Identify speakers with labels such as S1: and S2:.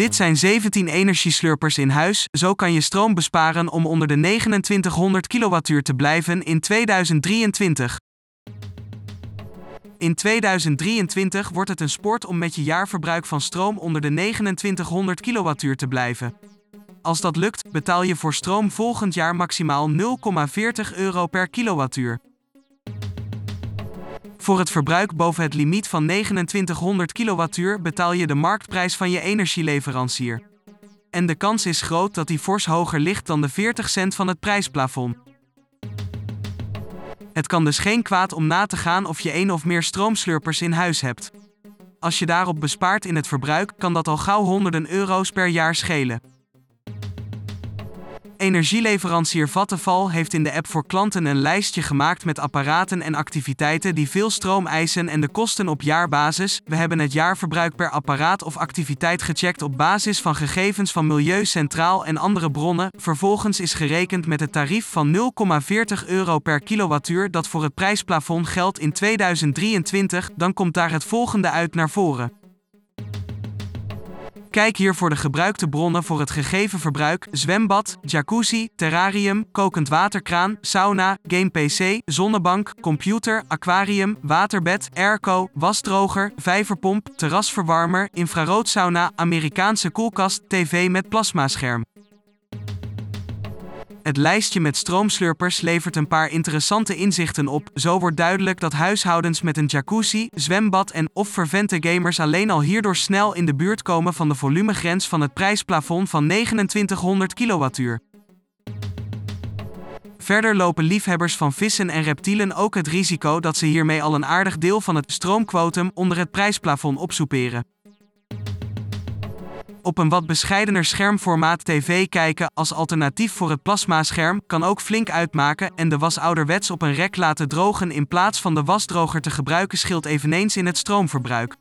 S1: Dit zijn 17 energieslurpers in huis, zo kan je stroom besparen om onder de 2900 kWh te blijven in 2023. In 2023 wordt het een sport om met je jaarverbruik van stroom onder de 2900 kWh te blijven. Als dat lukt, betaal je voor stroom volgend jaar maximaal 0,40 euro per kilowattuur. Voor het verbruik boven het limiet van 2900 kWh betaal je de marktprijs van je energieleverancier. En de kans is groot dat die fors hoger ligt dan de 40 cent van het prijsplafond. Het kan dus geen kwaad om na te gaan of je één of meer stroomslurpers in huis hebt. Als je daarop bespaart in het verbruik, kan dat al gauw honderden euro's per jaar schelen. Energieleverancier Vattenfall heeft in de app voor klanten een lijstje gemaakt met apparaten en activiteiten die veel stroom eisen en de kosten op jaarbasis. We hebben het jaarverbruik per apparaat of activiteit gecheckt op basis van gegevens van Milieu Centraal en andere bronnen. Vervolgens is gerekend met het tarief van 0,40 euro per kilowattuur dat voor het prijsplafond geldt in 2023. Dan komt daar het volgende uit naar voren. Kijk hier voor de gebruikte bronnen voor het gegeven verbruik: zwembad, jacuzzi, terrarium, kokend waterkraan, sauna, game PC, zonnebank, computer, aquarium, waterbed, airco, wasdroger, vijverpomp, terrasverwarmer, infraroodsauna, Amerikaanse koelkast, tv met plasmascherm. Het lijstje met stroomslurpers levert een paar interessante inzichten op. Zo wordt duidelijk dat huishoudens met een jacuzzi, zwembad en of vervente gamers alleen al hierdoor snel in de buurt komen van de volumegrens van het prijsplafond van 2900 kilowattuur. Verder lopen liefhebbers van vissen en reptielen ook het risico dat ze hiermee al een aardig deel van het stroomquotum onder het prijsplafond opsoeperen. Op een wat bescheidener schermformaat tv kijken als alternatief voor het plasmascherm kan ook flink uitmaken en de was ouderwets op een rek laten drogen in plaats van de wasdroger te gebruiken scheelt eveneens in het stroomverbruik.